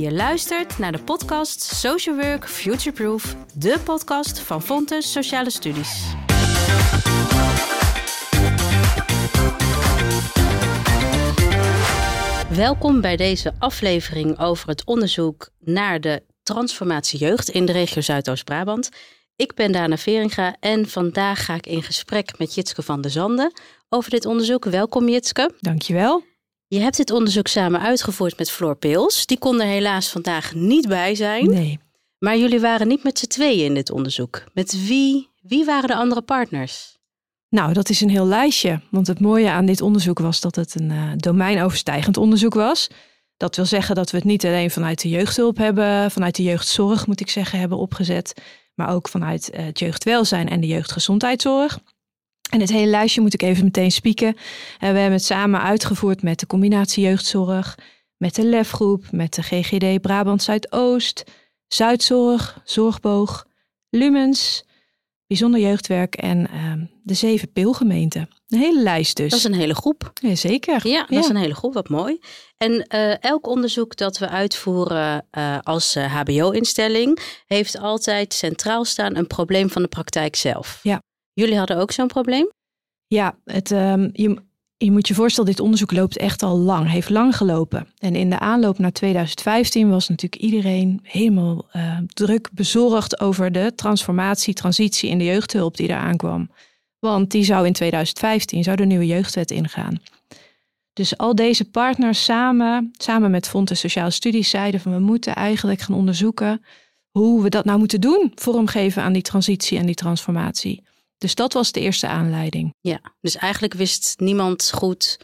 Je luistert naar de podcast Social Work Futureproof, de podcast van Fontes Sociale Studies. Welkom bij deze aflevering over het onderzoek naar de transformatie jeugd in de regio Zuidoost-Brabant. Ik ben Dana Veringa en vandaag ga ik in gesprek met Jitske van der Zanden over dit onderzoek. Welkom Jitske. Dankjewel. Je hebt dit onderzoek samen uitgevoerd met Floor Peels. Die kon er helaas vandaag niet bij zijn. Nee. Maar jullie waren niet met z'n tweeën in dit onderzoek. Met wie, wie waren de andere partners? Nou, dat is een heel lijstje. Want het mooie aan dit onderzoek was dat het een uh, domeinoverstijgend onderzoek was. Dat wil zeggen dat we het niet alleen vanuit de jeugdhulp hebben, vanuit de jeugdzorg moet ik zeggen, hebben opgezet. Maar ook vanuit het jeugdwelzijn en de jeugdgezondheidszorg. En het hele lijstje moet ik even meteen spieken. En we hebben het samen uitgevoerd met de combinatie jeugdzorg, met de LEF-groep, met de GGD Brabant Zuidoost, Zuidzorg, Zorgboog, Lumens, Bijzonder Jeugdwerk en uh, de zeven peelgemeenten. Een hele lijst dus. Dat is een hele groep. Ja, zeker. Ja, dat is een hele groep. Wat mooi. En uh, elk onderzoek dat we uitvoeren uh, als HBO-instelling heeft altijd centraal staan een probleem van de praktijk zelf. Ja. Jullie hadden ook zo'n probleem? Ja, het, um, je, je moet je voorstellen, dit onderzoek loopt echt al lang, heeft lang gelopen. En in de aanloop naar 2015 was natuurlijk iedereen helemaal uh, druk bezorgd over de transformatie, transitie in de jeugdhulp die eraan kwam. Want die zou in 2015 zou de nieuwe jeugdwet ingaan. Dus al deze partners samen, samen met Fonds Sociale Studies, zeiden van we moeten eigenlijk gaan onderzoeken hoe we dat nou moeten doen, vormgeven aan die transitie en die transformatie. Dus dat was de eerste aanleiding. Ja, dus eigenlijk wist niemand goed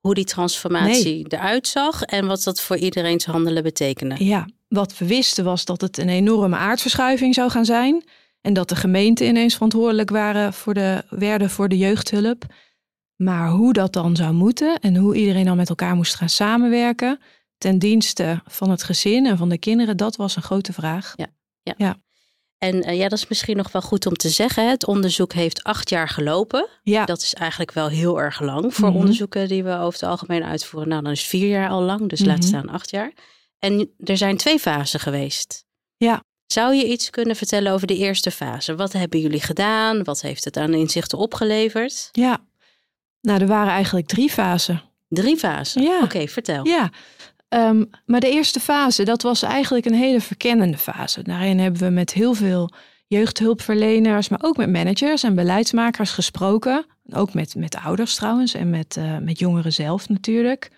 hoe die transformatie nee. eruit zag en wat dat voor iedereen's handelen betekende. Ja, wat we wisten was dat het een enorme aardverschuiving zou gaan zijn. En dat de gemeenten ineens verantwoordelijk waren voor de, werden voor de jeugdhulp. Maar hoe dat dan zou moeten en hoe iedereen dan met elkaar moest gaan samenwerken ten dienste van het gezin en van de kinderen, dat was een grote vraag. Ja, ja. ja. En uh, ja, dat is misschien nog wel goed om te zeggen. Het onderzoek heeft acht jaar gelopen. Ja. Dat is eigenlijk wel heel erg lang voor mm-hmm. onderzoeken die we over het algemeen uitvoeren. Nou, dan is vier jaar al lang, dus laat staan acht jaar. En er zijn twee fasen geweest. Ja. Zou je iets kunnen vertellen over de eerste fase? Wat hebben jullie gedaan? Wat heeft het aan inzichten opgeleverd? Ja, nou, er waren eigenlijk drie fasen. Drie fasen? Ja. Oké, okay, vertel. Ja, Um, maar de eerste fase, dat was eigenlijk een hele verkennende fase. Daarin hebben we met heel veel jeugdhulpverleners, maar ook met managers en beleidsmakers gesproken. Ook met, met ouders trouwens en met, uh, met jongeren zelf natuurlijk.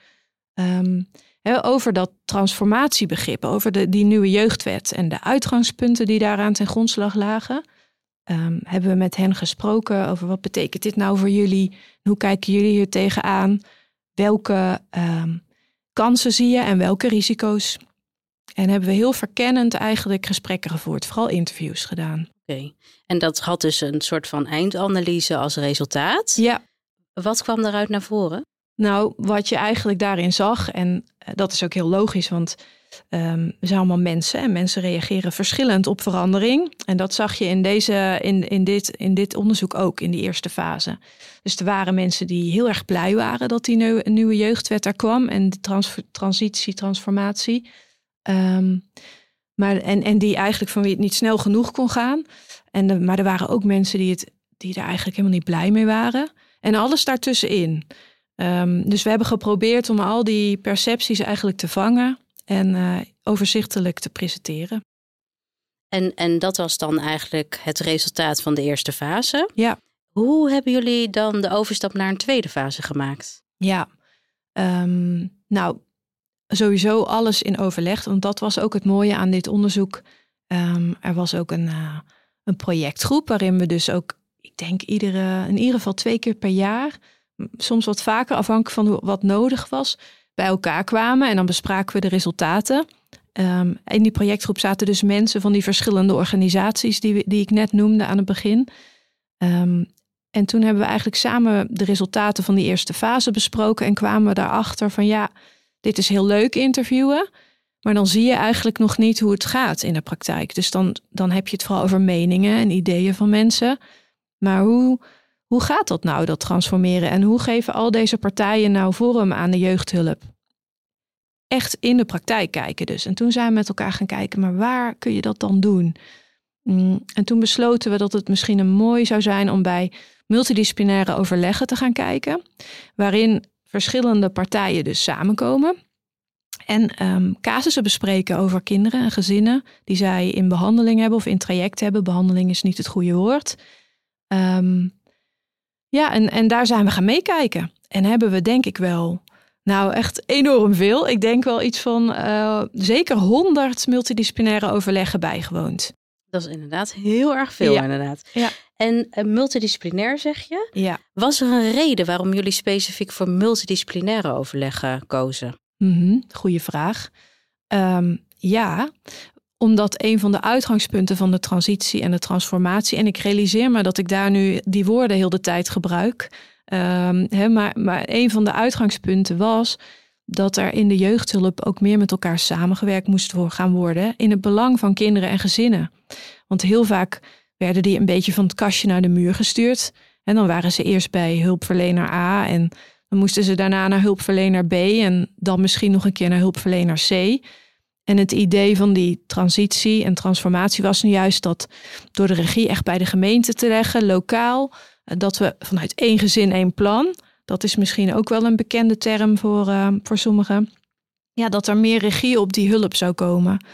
Um, over dat transformatiebegrip, over de, die nieuwe jeugdwet en de uitgangspunten die daaraan ten grondslag lagen. Um, hebben we met hen gesproken over wat betekent dit nou voor jullie? Hoe kijken jullie hier tegenaan? Welke kansen zie je en welke risico's? En hebben we heel verkennend eigenlijk gesprekken gevoerd, vooral interviews gedaan. Oké, okay. en dat had dus een soort van eindanalyse als resultaat. Ja. Wat kwam daaruit naar voren? Nou, wat je eigenlijk daarin zag, en dat is ook heel logisch, want we zijn allemaal mensen en mensen reageren verschillend op verandering. En dat zag je in, deze, in, in, dit, in dit onderzoek ook, in die eerste fase. Dus er waren mensen die heel erg blij waren dat die nieuwe, nieuwe jeugdwet er kwam en de trans, transitie, transformatie. Um, maar, en, en die eigenlijk van wie het niet snel genoeg kon gaan. En maar er waren ook mensen die, het, die er eigenlijk helemaal niet blij mee waren. En alles daartussenin. Um, dus we hebben geprobeerd om al die percepties eigenlijk te vangen en uh, overzichtelijk te presenteren. En, en dat was dan eigenlijk het resultaat van de eerste fase. Ja. Hoe hebben jullie dan de overstap naar een tweede fase gemaakt? Ja, um, nou, sowieso alles in overleg. Want dat was ook het mooie aan dit onderzoek. Um, er was ook een, uh, een projectgroep waarin we dus ook, ik denk, iedere, in ieder geval twee keer per jaar, soms wat vaker afhankelijk van wat nodig was, bij elkaar kwamen en dan bespraken we de resultaten. Um, in die projectgroep zaten dus mensen van die verschillende organisaties die, die ik net noemde aan het begin. Um, en toen hebben we eigenlijk samen de resultaten van die eerste fase besproken en kwamen we daarachter van ja, dit is heel leuk interviewen, maar dan zie je eigenlijk nog niet hoe het gaat in de praktijk. Dus dan, dan heb je het vooral over meningen en ideeën van mensen. Maar hoe, hoe gaat dat nou, dat transformeren? En hoe geven al deze partijen nou vorm aan de jeugdhulp? echt in de praktijk kijken dus. En toen zijn we met elkaar gaan kijken, maar waar kun je dat dan doen? Mm, en toen besloten we dat het misschien een mooi zou zijn om bij multidisciplinaire overleggen te gaan kijken, waarin verschillende partijen dus samenkomen en um, casussen bespreken over kinderen en gezinnen die zij in behandeling hebben of in traject hebben. Behandeling is niet het goede woord. Ehm, ja, en, en daar zijn we gaan meekijken. En hebben we denk ik wel, nou echt enorm veel. Ik denk wel iets van uh, zeker honderd multidisciplinaire overleggen bijgewoond. Dat is inderdaad heel erg veel, inderdaad. Ja. En uh, multidisciplinair zeg je? Ja. Was er een reden waarom jullie specifiek voor multidisciplinaire overleggen kozen? Mm Goeie vraag. Um, ja, omdat een van de uitgangspunten van de transitie en de transformatie, en ik realiseer me dat ik daar nu die woorden heel de tijd gebruik, um, maar, maar een van de uitgangspunten was dat er in de jeugdhulp ook meer met elkaar samengewerkt moest gaan worden in het belang van kinderen en gezinnen. Want heel vaak werden die een beetje van het kastje naar de muur gestuurd. En dan waren ze eerst bij hulpverlener A en dan moesten ze daarna naar hulpverlener B en dan misschien nog een keer naar hulpverlener C. En het idee van die transitie en transformatie was nu juist dat door de regie echt bij de gemeente te leggen, lokaal, dat we vanuit één gezin één plan, dat is misschien ook wel een bekende term voor, uh, voor sommigen, ja, dat er meer regie op die hulp zou komen.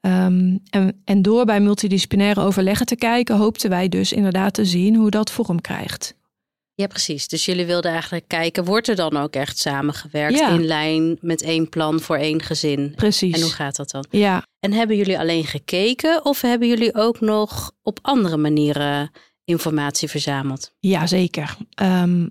Um, en, en door bij multidisciplinaire overleggen te kijken, hoopten wij dus inderdaad te zien hoe dat vorm krijgt. Ja, precies. Dus jullie wilden eigenlijk kijken, wordt er dan ook echt samengewerkt in lijn met één plan voor één gezin? Precies. En hoe gaat dat dan? Ja. En hebben jullie alleen gekeken of hebben jullie ook nog op andere manieren informatie verzameld? Ja, zeker. Um,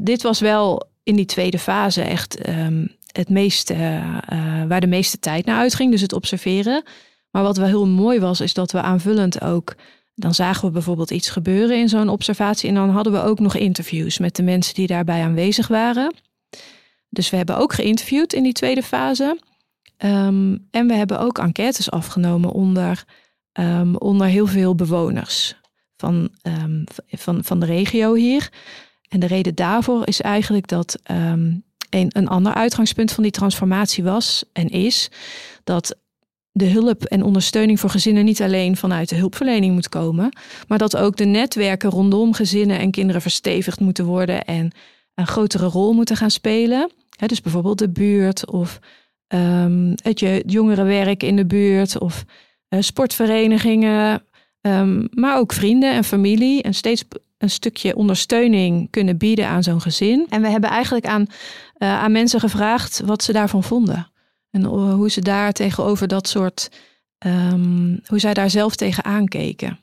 dit was wel in die tweede fase echt um, het meeste, uh, waar de meeste tijd naar uitging, dus het observeren. Maar wat wel heel mooi was, is dat we aanvullend ook dan zagen we bijvoorbeeld iets gebeuren in zo'n observatie. En dan hadden we ook nog interviews met de mensen die daarbij aanwezig waren. Dus we hebben ook geïnterviewd in die tweede fase. Ehm, en we hebben ook enquêtes afgenomen onder, um, onder heel veel bewoners van, um, van, van de regio hier. En de reden daarvoor is eigenlijk dat een, een ander uitgangspunt van die transformatie was en is dat de hulp en ondersteuning voor gezinnen niet alleen vanuit de hulpverlening moet komen, maar dat ook de netwerken rondom gezinnen en kinderen verstevigd moeten worden en een grotere rol moeten gaan spelen. dus bijvoorbeeld de buurt of um, het jongerenwerk in de buurt of uh, sportverenigingen, um, maar ook vrienden en familie en steeds een stukje ondersteuning kunnen bieden aan zo'n gezin. En we hebben eigenlijk aan, uh, aan mensen gevraagd wat ze daarvan vonden. En hoe ze daar tegenover dat soort, um, hoe zij daar zelf tegen aankeken.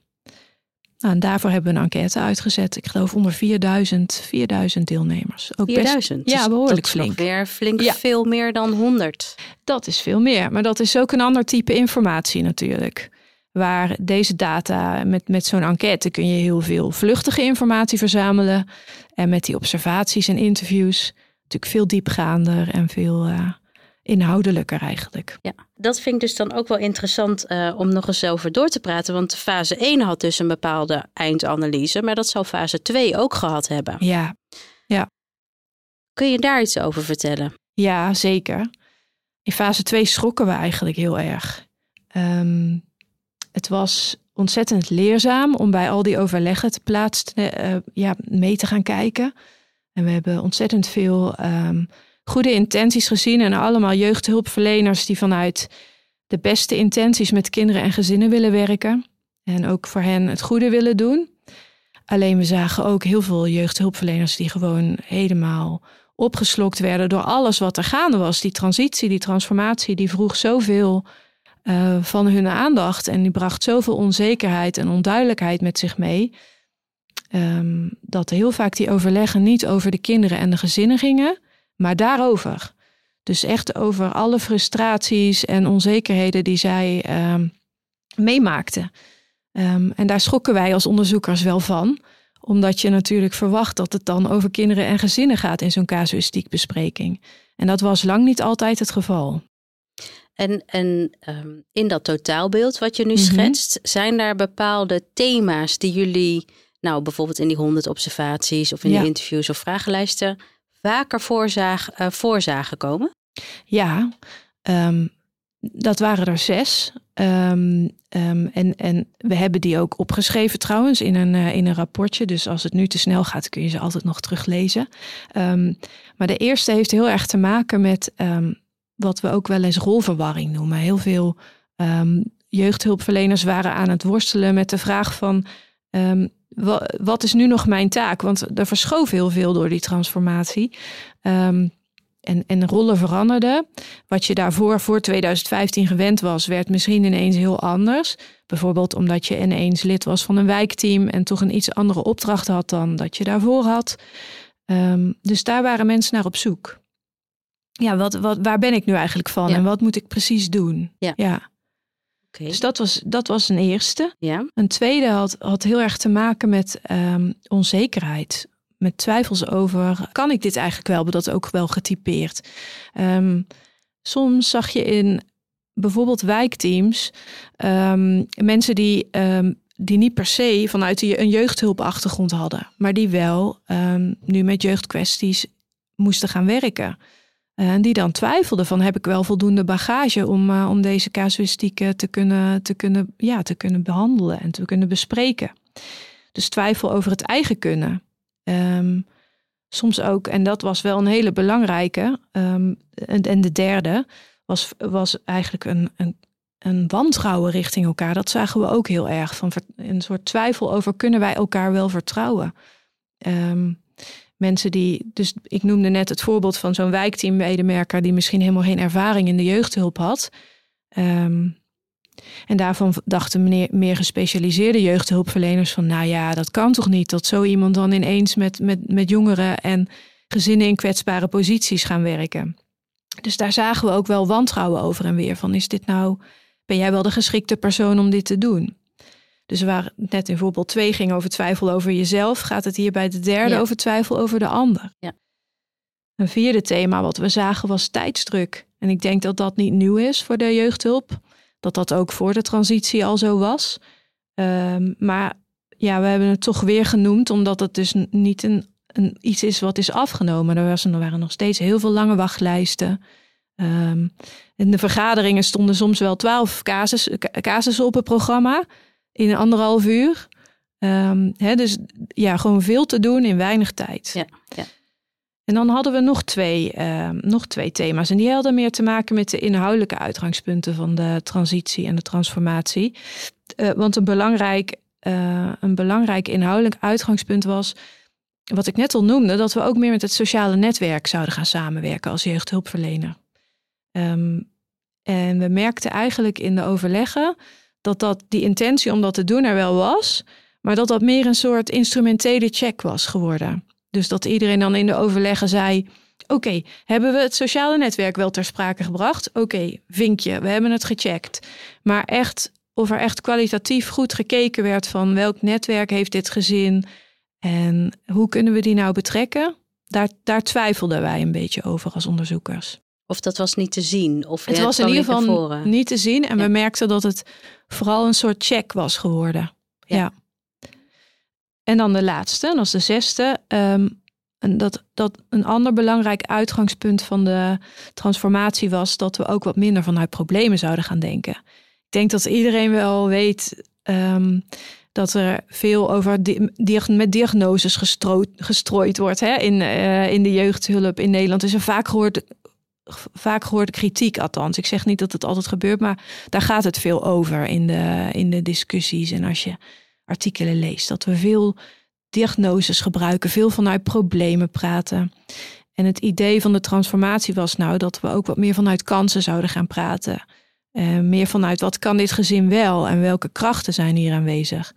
Nou, en daarvoor hebben we een enquête uitgezet. Ik geloof onder 4000, 4000 deelnemers. Ook 4000? Best, ja, behoorlijk dat flink. weer flink ja. veel meer dan 100. Dat is veel meer, maar dat is ook een ander type informatie natuurlijk. Waar deze data, met, met zo'n enquête kun je heel veel vluchtige informatie verzamelen. En met die observaties en interviews natuurlijk veel diepgaander en veel... Uh, inhoudelijker eigenlijk. Ja, dat vind ik dus dan ook wel interessant uh, om nog eens over door te praten. Want fase 1 had dus een bepaalde eindanalyse, maar dat zou fase 2 ook gehad hebben. Ja, ja. Kun je daar iets over vertellen? Ja, zeker. In fase 2 schrokken we eigenlijk heel erg. Um, het was ontzettend leerzaam om bij al die overleggen te plaatsen, uh, ja, mee te gaan kijken. En we hebben ontzettend veel um, goede intenties gezien en allemaal jeugdhulpverleners die vanuit de beste intenties met kinderen en gezinnen willen werken. En ook voor hen het goede willen doen. Alleen we zagen ook heel veel jeugdhulpverleners die gewoon helemaal opgeslokt werden door alles wat er gaande was. Die transitie, die transformatie, die vroeg zoveel uh, van hun aandacht en die bracht zoveel onzekerheid en onduidelijkheid met zich mee. Um, dat heel vaak die overleggen niet over de kinderen en de gezinnen gingen, maar daarover. Dus echt over alle frustraties en onzekerheden die zij um, meemaakten. Um, en daar schokken wij als onderzoekers wel van, omdat je natuurlijk verwacht dat het dan over kinderen en gezinnen gaat in zo'n casuïstiek bespreking. En dat was lang niet altijd het geval. En, en um, in dat totaalbeeld wat je nu mm -hmm. schetst, zijn daar bepaalde thema's die jullie, nou bijvoorbeeld in die honderd observaties of in ja. die interviews of vragenlijsten, vaker voorzaag, uh, voorzagen komen? Ja, ehm, dat waren er zes. Ehm, ehm, en, en we hebben die ook opgeschreven trouwens in een, eh, in een rapportje. Dus als het nu te snel gaat, kun je ze altijd nog teruglezen. maar de eerste heeft heel erg te maken met wat we ook wel eens rolverwarring noemen. Heel veel jeugdhulpverleners waren aan het worstelen met de vraag van wat is nu nog mijn taak? Want er verschoof heel veel door die transformatie. Um, en, en rollen veranderden. Wat je daarvoor, voor 2015 gewend was, werd misschien ineens heel anders. Bijvoorbeeld omdat je ineens lid was van een wijkteam en toch een iets andere opdracht had dan dat je daarvoor had. Um, dus daar waren mensen naar op zoek. Ja, wat, wat, waar ben ik nu eigenlijk van en wat moet ik precies doen? Ja. ja. Dus dat was, dat was een eerste. Ja. Een tweede had, had heel erg te maken met um, onzekerheid met twijfels over, kan ik dit eigenlijk wel? Dat ook wel getypeerd. Um, soms zag je in bijvoorbeeld wijkteams um, mensen die, die niet per se vanuit een jeugdhulpachtergrond hadden, maar die wel nu met jeugdkwesties moesten gaan werken. En die dan twijfelden van heb ik wel voldoende bagage om, uh, om deze casuïstiek te kunnen, te, kunnen, ja, te kunnen behandelen en te kunnen bespreken. Dus twijfel over het eigen kunnen. Um, soms ook, en dat was wel een hele belangrijke. En, en, de derde was, was eigenlijk een, een, een wantrouwen richting elkaar. Dat zagen we ook heel erg. Van een soort twijfel over kunnen wij elkaar wel vertrouwen. Um, mensen die, dus ik noemde net het voorbeeld van zo'n wijkteammedemerker die misschien helemaal geen ervaring in de jeugdhulp had. Um, en daarvan dachten meneer, meer gespecialiseerde jeugdhulpverleners van, nou ja, dat kan toch niet dat zo iemand dan ineens met, met, met jongeren en gezinnen in kwetsbare posities gaan werken. Dus daar zagen we ook wel wantrouwen over en weer van, is dit nou, ben jij wel de geschikte persoon om dit te doen? Dus waar net in voorbeeld twee ging over twijfel over jezelf, gaat het hier bij de derde over twijfel over de ander. Ja. Een vierde thema wat we zagen was tijdsdruk. En ik denk dat dat niet nieuw is voor de jeugdhulp dat dat ook voor de transitie al zo was. Um, maar ja, we hebben het toch weer genoemd, omdat het dus niet een, een iets is wat is afgenomen. Er, was, er waren nog steeds heel veel lange wachtlijsten. Um, in de vergaderingen stonden soms wel twaalf casus, casussen op het programma in anderhalf uur. Um, hè, dus ja, gewoon veel te doen in weinig tijd. Ja, ja. En dan hadden we nog twee, uh, nog twee thema's. En die hadden meer te maken met de inhoudelijke uitgangspunten van de transitie en de transformatie. Uh, want een belangrijk, uh, een belangrijk inhoudelijk uitgangspunt was, wat ik net al noemde, dat we ook meer met het sociale netwerk zouden gaan samenwerken als jeugdhulpverlener. Um, en we merkten eigenlijk in de overleggen dat, dat die intentie om dat te doen er wel was, maar dat dat meer een soort instrumentele check was geworden. Dus dat iedereen dan in de overleggen zei: Oké, hebben we het sociale netwerk wel ter sprake gebracht? Oké, vinkje, we hebben het gecheckt. Maar echt, of er echt kwalitatief goed gekeken werd van welk netwerk heeft dit gezin en hoe kunnen we die nou betrekken? Daar, daar twijfelden wij een beetje over als onderzoekers. Of dat was niet te zien? Of het was in ieder geval niet te zien. En we merkten dat het vooral een soort check was geworden. ja. En dan de laatste, dat is de zesde. Um, en dat, dat een ander belangrijk uitgangspunt van de transformatie was dat we ook wat minder vanuit problemen zouden gaan denken. Ik denk dat iedereen wel weet um, dat er veel over di met diagnoses gestrooid, gestrooid wordt hè? In, uh, in de jeugdhulp in Nederland. Is er vaak gehoord, vaak gehoorde kritiek, althans. Ik zeg niet dat het altijd gebeurt, maar daar gaat het veel over in de, in de discussies. En als je artikelen leest. Dat we veel diagnoses gebruiken, veel vanuit problemen praten. En het idee van de transformatie was nou dat we ook wat meer vanuit kansen zouden gaan praten. Uh, meer vanuit wat kan dit gezin wel en welke krachten zijn hier aanwezig.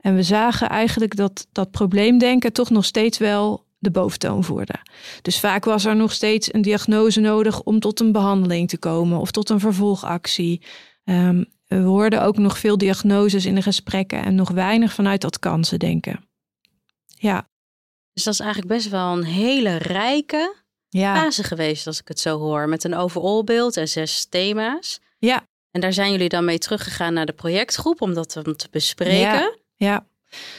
En we zagen eigenlijk dat dat probleemdenken toch nog steeds wel de boventoon voerde. Dus vaak was er nog steeds een diagnose nodig om tot een behandeling te komen of tot een vervolgactie. Um, we hoorden ook nog veel diagnoses in de gesprekken en nog weinig vanuit dat kansen denken. Ja. Dus dat is eigenlijk best wel een hele rijke ja. fase geweest, als ik het zo hoor. Met een overall beeld en zes thema's. Ja. En daar zijn jullie dan mee teruggegaan naar de projectgroep om dat te bespreken. Ja, ja.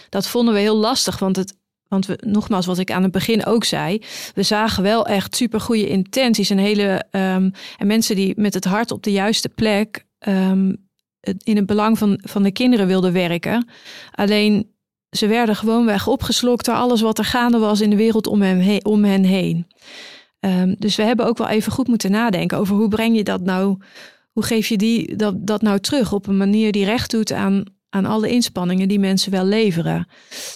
dat vonden we heel lastig, want het, Want we, nogmaals, wat ik aan het begin ook zei, we zagen wel echt super goede intenties en hele um, en mensen die met het hart op de juiste plek um, in het belang van, van de kinderen wilden werken. Alleen ze werden gewoonweg opgeslokt door alles wat er gaande was in de wereld om, hem he om hen heen. Um, dus we hebben ook wel even goed moeten nadenken over hoe breng je dat nou, hoe geef je die, dat, dat nou terug op een manier die recht doet aan, aan alle inspanningen die mensen wel leveren.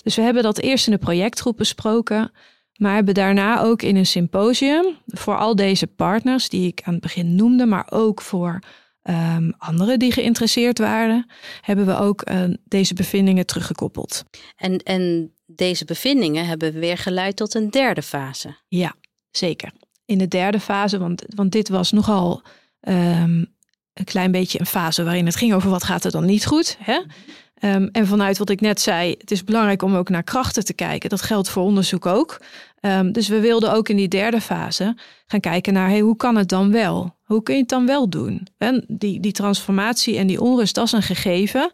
Dus we hebben dat eerst in de projectgroep besproken, maar hebben daarna ook in een symposium voor al deze partners die ik aan het begin noemde, maar ook voor um, anderen die geïnteresseerd waren, hebben we ook uh, deze bevindingen teruggekoppeld. En, en deze bevindingen hebben weer geleid tot een derde fase. Ja, zeker. In de derde fase, want, want dit was nogal um, een klein beetje een fase waarin het ging over wat gaat er dan niet goed. Hè? Um, en vanuit wat ik net zei, het is belangrijk om ook naar krachten te kijken. Dat geldt voor onderzoek ook. Um, dus we wilden ook in die derde fase gaan kijken naar hey, hoe kan het dan wel? Hoe kun je het dan wel doen? En die, die transformatie en die onrust, dat is een gegeven.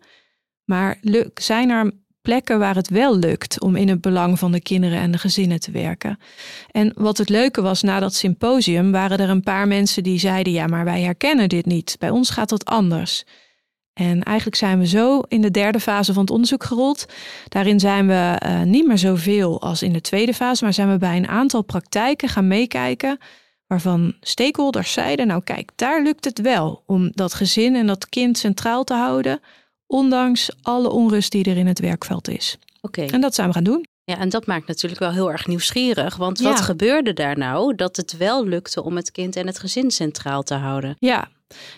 Maar zijn er plekken waar het wel lukt om in het belang van de kinderen en de gezinnen te werken? En wat het leuke was na dat symposium, waren er een paar mensen die zeiden: ja, maar wij herkennen dit niet. Bij ons gaat het anders. En eigenlijk zijn we zo in de derde fase van het onderzoek gerold. Daarin zijn we uh, niet meer zoveel als in de tweede fase, maar zijn we bij een aantal praktijken gaan meekijken. Waarvan stakeholders zeiden: Nou, kijk, daar lukt het wel om dat gezin en dat kind centraal te houden. Ondanks alle onrust die er in het werkveld is. Oké. En dat zijn we gaan doen. Ja, en dat maakt natuurlijk wel heel erg nieuwsgierig. Want wat gebeurde daar nou dat het wel lukte om het kind en het gezin centraal te houden? Ja,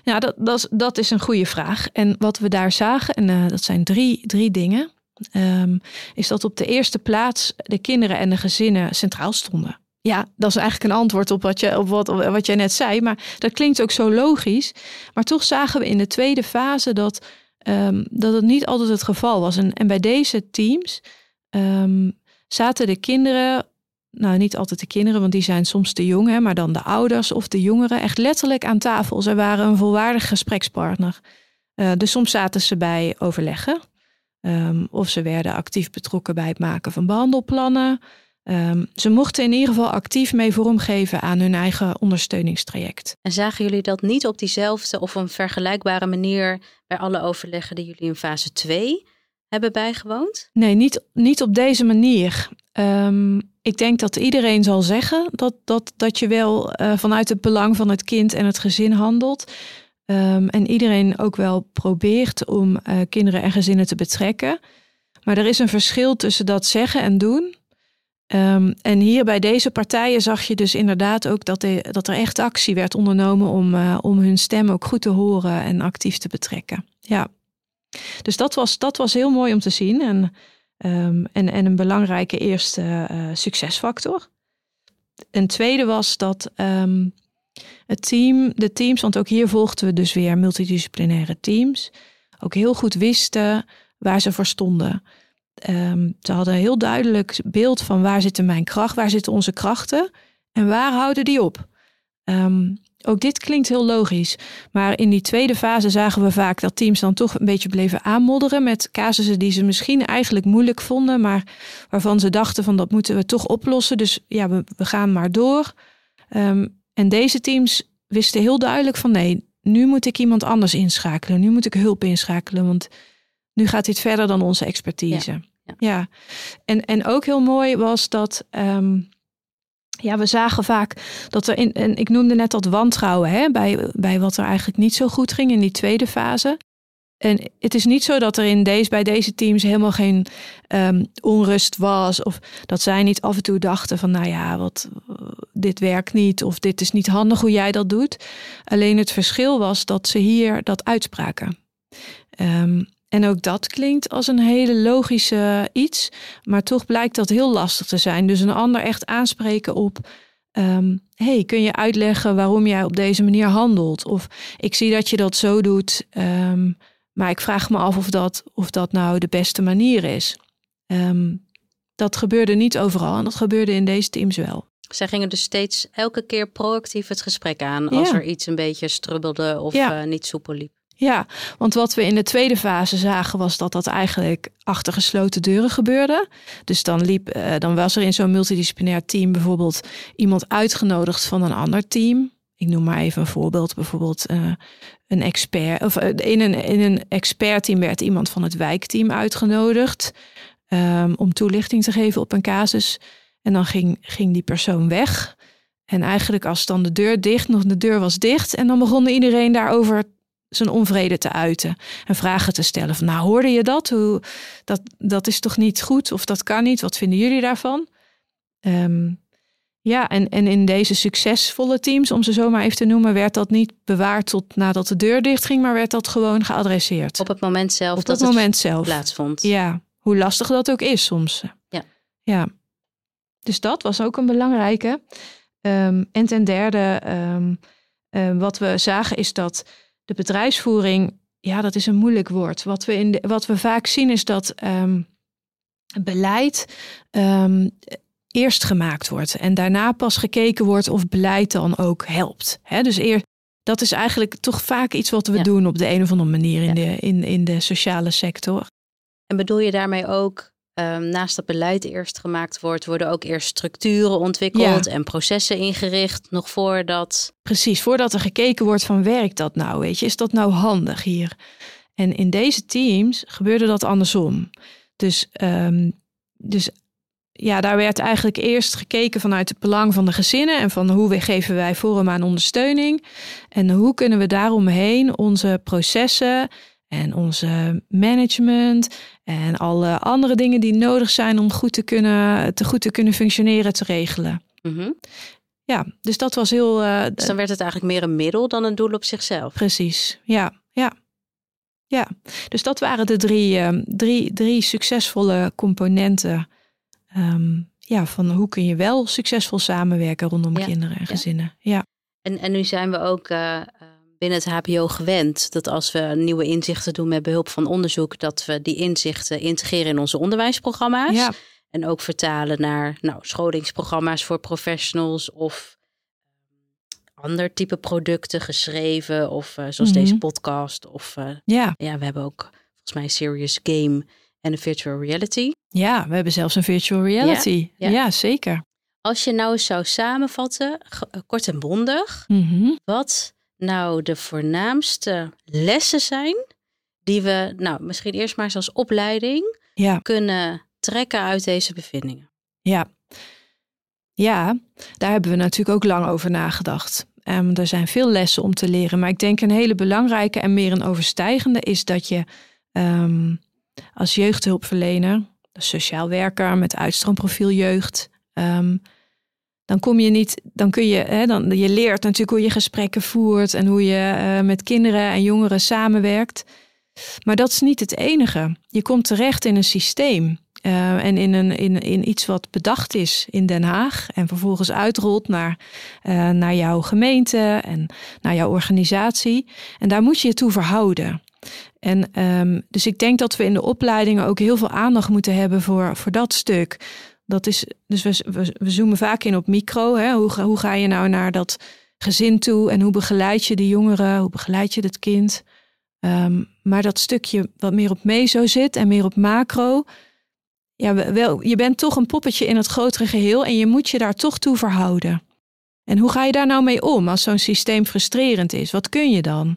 ja, dat, dat, dat is een goede vraag. En wat we daar zagen, en uh, dat zijn drie, drie dingen, um, is dat op de eerste plaats de kinderen en de gezinnen centraal stonden. Ja, dat is eigenlijk een antwoord op wat, je, op wat, wat jij net zei, maar dat klinkt ook zo logisch. Maar toch zagen we in de tweede fase dat, um, dat het niet altijd het geval was. En, en bij deze teams um, zaten de kinderen nou niet altijd de kinderen, want die zijn soms te jong, hè, maar dan de ouders of de jongeren echt letterlijk aan tafel. Ze waren een volwaardig gesprekspartner. Uh, dus soms zaten ze bij overleggen. Um, of ze werden actief betrokken bij het maken van behandelplannen. Um, ze mochten in ieder geval actief mee vormgeven aan hun eigen ondersteuningstraject. En zagen jullie dat niet op diezelfde of een vergelijkbare manier bij alle overleggen die jullie in fase 2 hebben bijgewoond? Nee, niet, niet op deze manier. Um, ik denk dat iedereen zal zeggen dat, dat, dat je wel uh, vanuit het belang van het kind en het gezin handelt. Um, en iedereen ook wel probeert om uh, kinderen en gezinnen te betrekken. Maar er is een verschil tussen dat zeggen en doen. Um, en hier bij deze partijen zag je dus inderdaad ook dat, dat er echt actie werd ondernomen om, uh, om hun stem ook goed te horen en actief te betrekken. Ja. Dus dat was, dat was heel mooi om te zien. En Um, en, en een belangrijke eerste uh, succesfactor. Een tweede was dat um, het team, de teams, want ook hier volgden we dus weer multidisciplinaire teams, ook heel goed wisten waar ze voor stonden. Um, ze hadden een heel duidelijk beeld van waar zitten mijn kracht, waar zitten onze krachten en waar houden die op. Um, ook dit klinkt heel logisch. Maar in die tweede fase zagen we vaak dat teams dan toch een beetje bleven aanmodderen met casussen die ze misschien eigenlijk moeilijk vonden, maar waarvan ze dachten van dat moeten we toch oplossen. Dus ja, we, we gaan maar door. Um, en deze teams wisten heel duidelijk van nee, nu moet ik iemand anders inschakelen. Nu moet ik hulp inschakelen, want nu gaat dit verder dan onze expertise. Ja, ja. ja. En, en ook heel mooi was dat. Um, ja, we zagen vaak dat er in, en ik noemde net dat wantrouwen hè, bij, bij wat er eigenlijk niet zo goed ging in die tweede fase. En het is niet zo dat er in deze, bij deze teams helemaal geen um, onrust was. Of dat zij niet af en toe dachten van, nou ja, wat, dit werkt niet. Of dit is niet handig hoe jij dat doet. Alleen het verschil was dat ze hier dat uitspraken. Um, en ook dat klinkt als een hele logische iets, maar toch blijkt dat heel lastig te zijn. Dus een ander echt aanspreken op. Um, hey, kun je uitleggen waarom jij op deze manier handelt? Of ik zie dat je dat zo doet, um, maar ik vraag me af of dat, of dat nou de beste manier is. Um, dat gebeurde niet overal en dat gebeurde in deze teams wel. Zij gingen dus steeds elke keer proactief het gesprek aan als ja. er iets een beetje strubbelde of ja. uh, niet soepel liep. Ja, want wat we in de tweede fase zagen was dat dat eigenlijk achter gesloten deuren gebeurde. Dus dan, liep, uh, dan was er in zo'n multidisciplinair team bijvoorbeeld iemand uitgenodigd van een ander team. Ik noem maar even een voorbeeld, bijvoorbeeld uh, een expert. Of uh, in een, in een expertteam werd iemand van het wijkteam uitgenodigd um, om toelichting te geven op een casus. En dan ging, ging die persoon weg. En eigenlijk als dan de deur dicht, nog de deur was dicht. En dan begon iedereen daarover zijn onvrede te uiten. En vragen te stellen van nou hoorde je dat? Hoe, dat? Dat is toch niet goed of dat kan niet? Wat vinden jullie daarvan? Um, ja, en, en in deze succesvolle teams, om ze zo maar even te noemen, werd dat niet bewaard tot nadat de deur dicht ging, maar werd dat gewoon geadresseerd. Op het moment zelf Op dat het moment het zelf. plaatsvond. Ja, hoe lastig dat ook is soms. Ja. Ja. Dus dat was ook een belangrijke. Um, en ten derde, um, uh, wat we zagen is dat de bedrijfsvoering, ja, dat is een moeilijk woord. Wat we, in de, wat we vaak zien is dat um, beleid eerst gemaakt wordt en daarna pas gekeken wordt of beleid dan ook helpt. He, dus eer, dat is eigenlijk toch vaak iets wat we ja. doen op de een of andere manier in, ja. de, in, in de sociale sector. En bedoel je daarmee ook, um, naast dat beleid eerst gemaakt wordt, worden ook eerst structuren ontwikkeld ja. en processen ingericht, nog voordat. Precies, voordat er gekeken wordt van werkt dat nou, weet je, is dat nou handig hier? En in deze teams gebeurde dat andersom. Dus, um, dus ja, daar werd eigenlijk eerst gekeken vanuit het belang van de gezinnen en van hoe geven wij vorm aan ondersteuning en hoe kunnen we daaromheen onze processen en onze management en alle andere dingen die nodig zijn om goed te kunnen, te goed te kunnen functioneren te regelen. Mm -hmm. Ja, dus dat was heel. Uh, dus dan werd het eigenlijk meer een middel dan een doel op zichzelf. Precies, ja, ja. Ja, dus dat waren de drie, uh, drie, drie succesvolle componenten um, ja, van hoe kun je wel succesvol samenwerken rondom Ja, kinderen en gezinnen. Ja, En, en nu zijn we ook eh, binnen het HBO gewend dat als we nieuwe inzichten doen met behulp van onderzoek, dat we die inzichten integreren in onze onderwijsprogramma's. ja. En ook vertalen naar nou, scholingsprogramma's voor professionals of ehm, ander type producten geschreven. Of eh, zoals Mhm. deze podcast. Of eh, ja. ja, we hebben ook volgens mij een serious game en een virtual reality. ja, we hebben zelfs een virtual reality. ja. Ja, zeker. Als je nou eens zou samenvatten, eh, kort en bondig, Mhm. wat nou de voornaamste lessen zijn die we, nou misschien eerst maar eens als opleiding Ja, kunnen trekken uit deze bevindingen. ja. Ja, daar hebben we natuurlijk ook lang over nagedacht. Ehm, er zijn veel lessen om te leren, maar ik denk een hele belangrijke en meer een overstijgende is dat je ehm, als jeugdhulpverlener, sociaal werker met uitstroomprofiel jeugd, ehm, dan kom je niet, dan kun je, hè, dan, je leert natuurlijk hoe je gesprekken voert en hoe je eh, met kinderen en jongeren samenwerkt. Maar dat is niet het enige. Je komt terecht in een systeem. eh, en in, een, in, in iets wat bedacht is in Den Haag. En vervolgens uitrolt naar, eh, naar jouw gemeente en naar jouw organisatie. En daar moet je je toe verhouden. En ehm, dus ik denk dat we in de opleidingen ook heel veel aandacht moeten hebben voor, voor dat stuk. Dat is, dus we, we, zoomen vaak in op micro. Hè? Hoe, hoe ga je nou naar dat gezin toe en hoe begeleid je de jongeren, hoe begeleid je het kind? Ehm, maar dat stukje wat meer op meso zit en meer op macro. Ja, we- wel, je bent toch een poppetje in het grotere geheel en je moet je daar toch toe verhouden. En hoe ga je daar nou mee om als zo'n systeem frustrerend is? Wat kun je dan?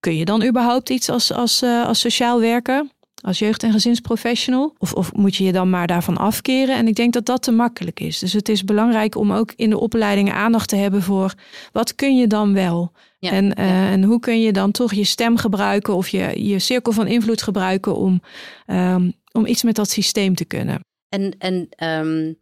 Kun je dan überhaupt iets als, als, eh, als sociaal werker, als jeugd- en gezinsprofessional? Of, of moet je je dan maar daarvan afkeren? En ik denk dat dat te makkelijk is. Dus het is belangrijk om ook in de opleidingen aandacht te hebben voor wat kun je dan wel? Ja, en, eh, en hoe kun je dan toch je stem gebruiken of je, je cirkel van invloed gebruiken om, ehm, om iets met dat systeem te kunnen? En, en ehm,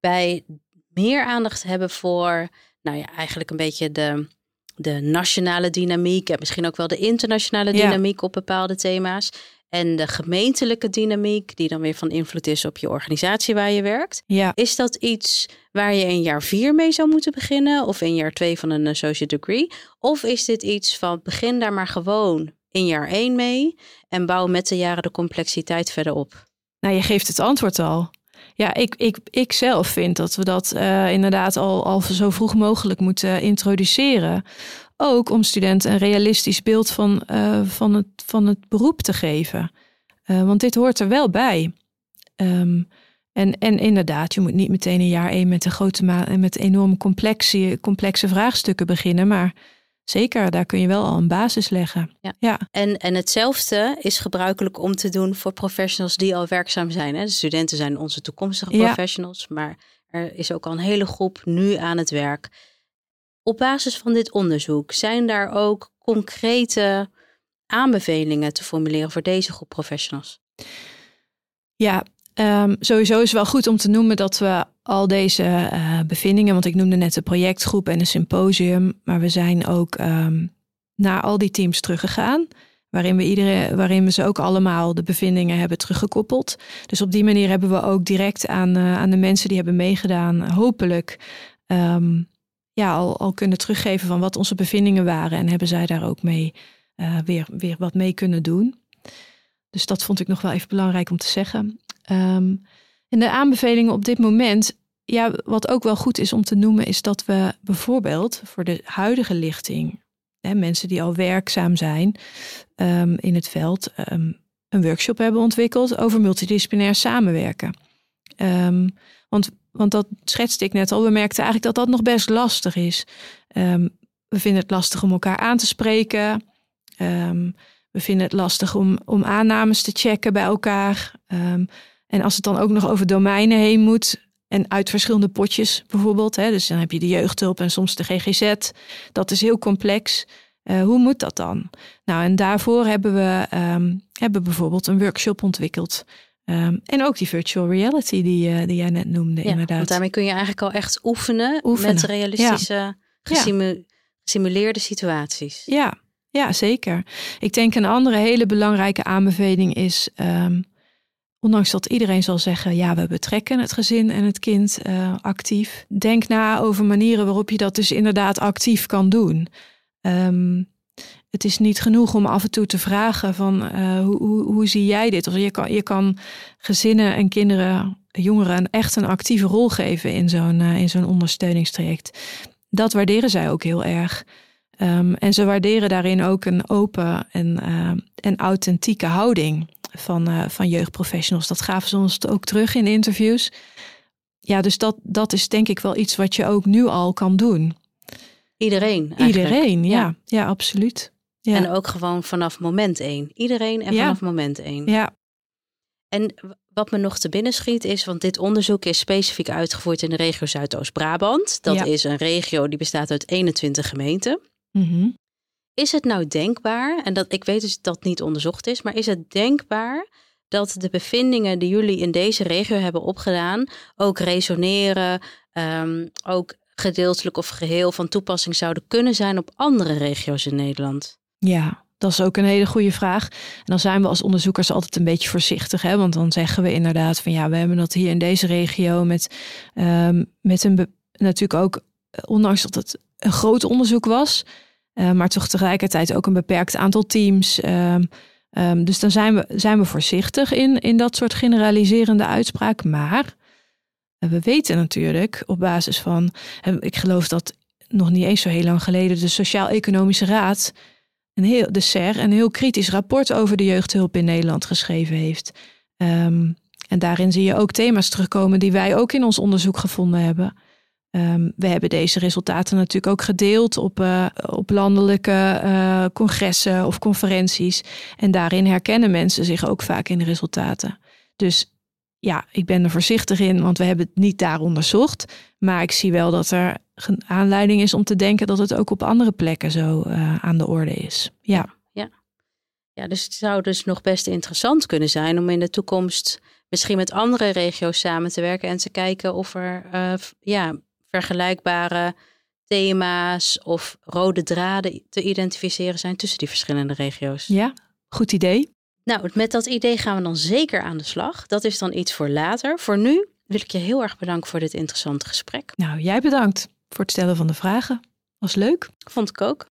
bij meer aandacht hebben voor, nou ja, eigenlijk een beetje de, de nationale dynamiek en misschien ook wel de internationale Ja. dynamiek op bepaalde thema's. En de gemeentelijke dynamiek, die dan weer van invloed is op je organisatie waar je werkt. Ja, Is dat iets waar je in jaar vier mee zou moeten beginnen? Of in jaar twee van een associate degree? Of is dit iets van begin daar maar gewoon in jaar één mee en bouw met de jaren de complexiteit verder op? nou je geeft het antwoord al. Ja, ik, ik, ik zelf vind dat we dat eh, inderdaad al, al zo vroeg mogelijk moeten introduceren. Ook om studenten een realistisch beeld van, uh, van, het, van het beroep te geven. Uh, want dit hoort er wel bij. Um, en, en inderdaad, je moet niet meteen een jaar één met een grote en met enorm complexe, complexe vraagstukken beginnen. Maar zeker, daar kun je wel al een basis leggen. Ja. ja. En, en hetzelfde is gebruikelijk om te doen voor professionals die al werkzaam zijn. Hè? De studenten zijn onze toekomstige professionals, maar er is ook al een hele groep nu aan het werk. Op basis van dit onderzoek zijn daar ook concrete aanbevelingen te formuleren voor deze groep professionals? Ja, um, sowieso is het wel goed om te noemen dat we al deze uh, bevindingen, want ik noemde net de projectgroep en een symposium, maar we zijn ook um, naar al die teams teruggegaan. Waarin we, iedereen, waarin we ze ook allemaal de bevindingen hebben teruggekoppeld. Dus op die manier hebben we ook direct aan, uh, aan de mensen die hebben meegedaan, hopelijk um, ja, al, al kunnen teruggeven van wat onze bevindingen waren. En hebben zij daar ook mee uh, weer, weer wat mee kunnen doen. Dus dat vond ik nog wel even belangrijk om te zeggen. Um, en de aanbevelingen op dit moment, ja, wat ook wel goed is om te noemen, is dat we bijvoorbeeld voor de huidige lichting, hè, mensen die al werkzaam zijn um, in het veld, um, een workshop hebben ontwikkeld over multidisciplinair samenwerken. want, want dat schetste ik net al. We merkten eigenlijk dat dat nog best lastig is. we vinden het lastig om elkaar aan te spreken. we vinden het lastig om, om aannames te checken bij elkaar. En als het dan ook nog over domeinen heen moet. En uit verschillende potjes bijvoorbeeld. Hè, dus dan heb je de jeugdhulp en soms de GGZ. Dat is heel complex. Uh, hoe moet dat dan? Nou, en daarvoor hebben we hebben bijvoorbeeld een workshop ontwikkeld. Um, en ook die virtual reality die, uh, die jij net noemde, ja, inderdaad. Want daarmee kun je eigenlijk al echt oefenen, oefenen. met realistische, ja. gesimuleerde situaties. Ja. ja, zeker. Ik denk een andere hele belangrijke aanbeveling is... Um, Ondanks dat iedereen zal zeggen, ja, we betrekken het gezin en het kind uh, actief. Denk na over manieren waarop je dat dus inderdaad actief kan doen. Um, het is niet genoeg om af en toe te vragen van uh, hoe, hoe, hoe, zie jij dit? Of je kan, je kan gezinnen en kinderen, jongeren echt een actieve rol geven in zo'n uh, in zo'n ondersteuningstraject. Dat waarderen zij ook heel erg. Um, en ze waarderen daarin ook een open en, en authentieke houding van, van jeugdprofessionals. Dat gaven ze ons ook terug in interviews. Ja, dus dat, dat is denk ik wel iets wat je ook nu al kan doen. Iedereen. Eigenlijk. Iedereen, ja. ja. absoluut. Ja. En ook gewoon vanaf moment één. Iedereen en vanaf moment één. Ja. En wat me nog te binnen schiet is, want dit onderzoek is specifiek uitgevoerd in de regio Zuidoost-Brabant. Dat is een regio die bestaat uit 21 gemeenten. Mm is het nou denkbaar, en dat ik weet dus dat dat niet onderzocht is, maar is het denkbaar dat de bevindingen die jullie in deze regio hebben opgedaan ook resoneren, um, ook gedeeltelijk of geheel van toepassing zouden kunnen zijn op andere regio's in Nederland? Ja, dat is ook een hele goede vraag. En dan zijn we als onderzoekers altijd een beetje voorzichtig, hè? want dan zeggen we inderdaad van ja, we hebben dat hier in deze regio met, um, met een natuurlijk ook, ondanks dat het een groot onderzoek was, uh, maar toch tegelijkertijd ook een beperkt aantal teams. Uh, um, dus dan zijn we, zijn we voorzichtig in, in dat soort generaliserende uitspraak. Maar uh, we weten natuurlijk op basis van, ik geloof dat nog niet eens zo heel lang geleden de Sociaal-Economische Raad, een heel, de SER, een heel kritisch rapport over de jeugdhulp in Nederland geschreven heeft. Um, en daarin zie je ook thema's terugkomen die wij ook in ons onderzoek gevonden hebben. Um, we hebben deze resultaten natuurlijk ook gedeeld op, uh, op landelijke uh, congressen of conferenties. En daarin herkennen mensen zich ook vaak in de resultaten. Dus ja, ik ben er voorzichtig in, want we hebben het niet daar onderzocht. Maar ik zie wel dat er aanleiding is om te denken dat het ook op andere plekken zo uh, aan de orde is. Ja. ja. Ja, dus het zou dus nog best interessant kunnen zijn om in de toekomst misschien met andere regio's samen te werken en te kijken of er ja, vergelijkbare thema's of rode draden te identificeren zijn tussen die verschillende regio's. Ja, goed idee. Nou, met dat idee gaan we dan zeker aan de slag. Dat is dan iets voor later. Voor nu wil ik je heel erg bedanken voor dit interessante gesprek. Nou, jij bedankt voor het stellen van de vragen. Was leuk. Vond ik ook.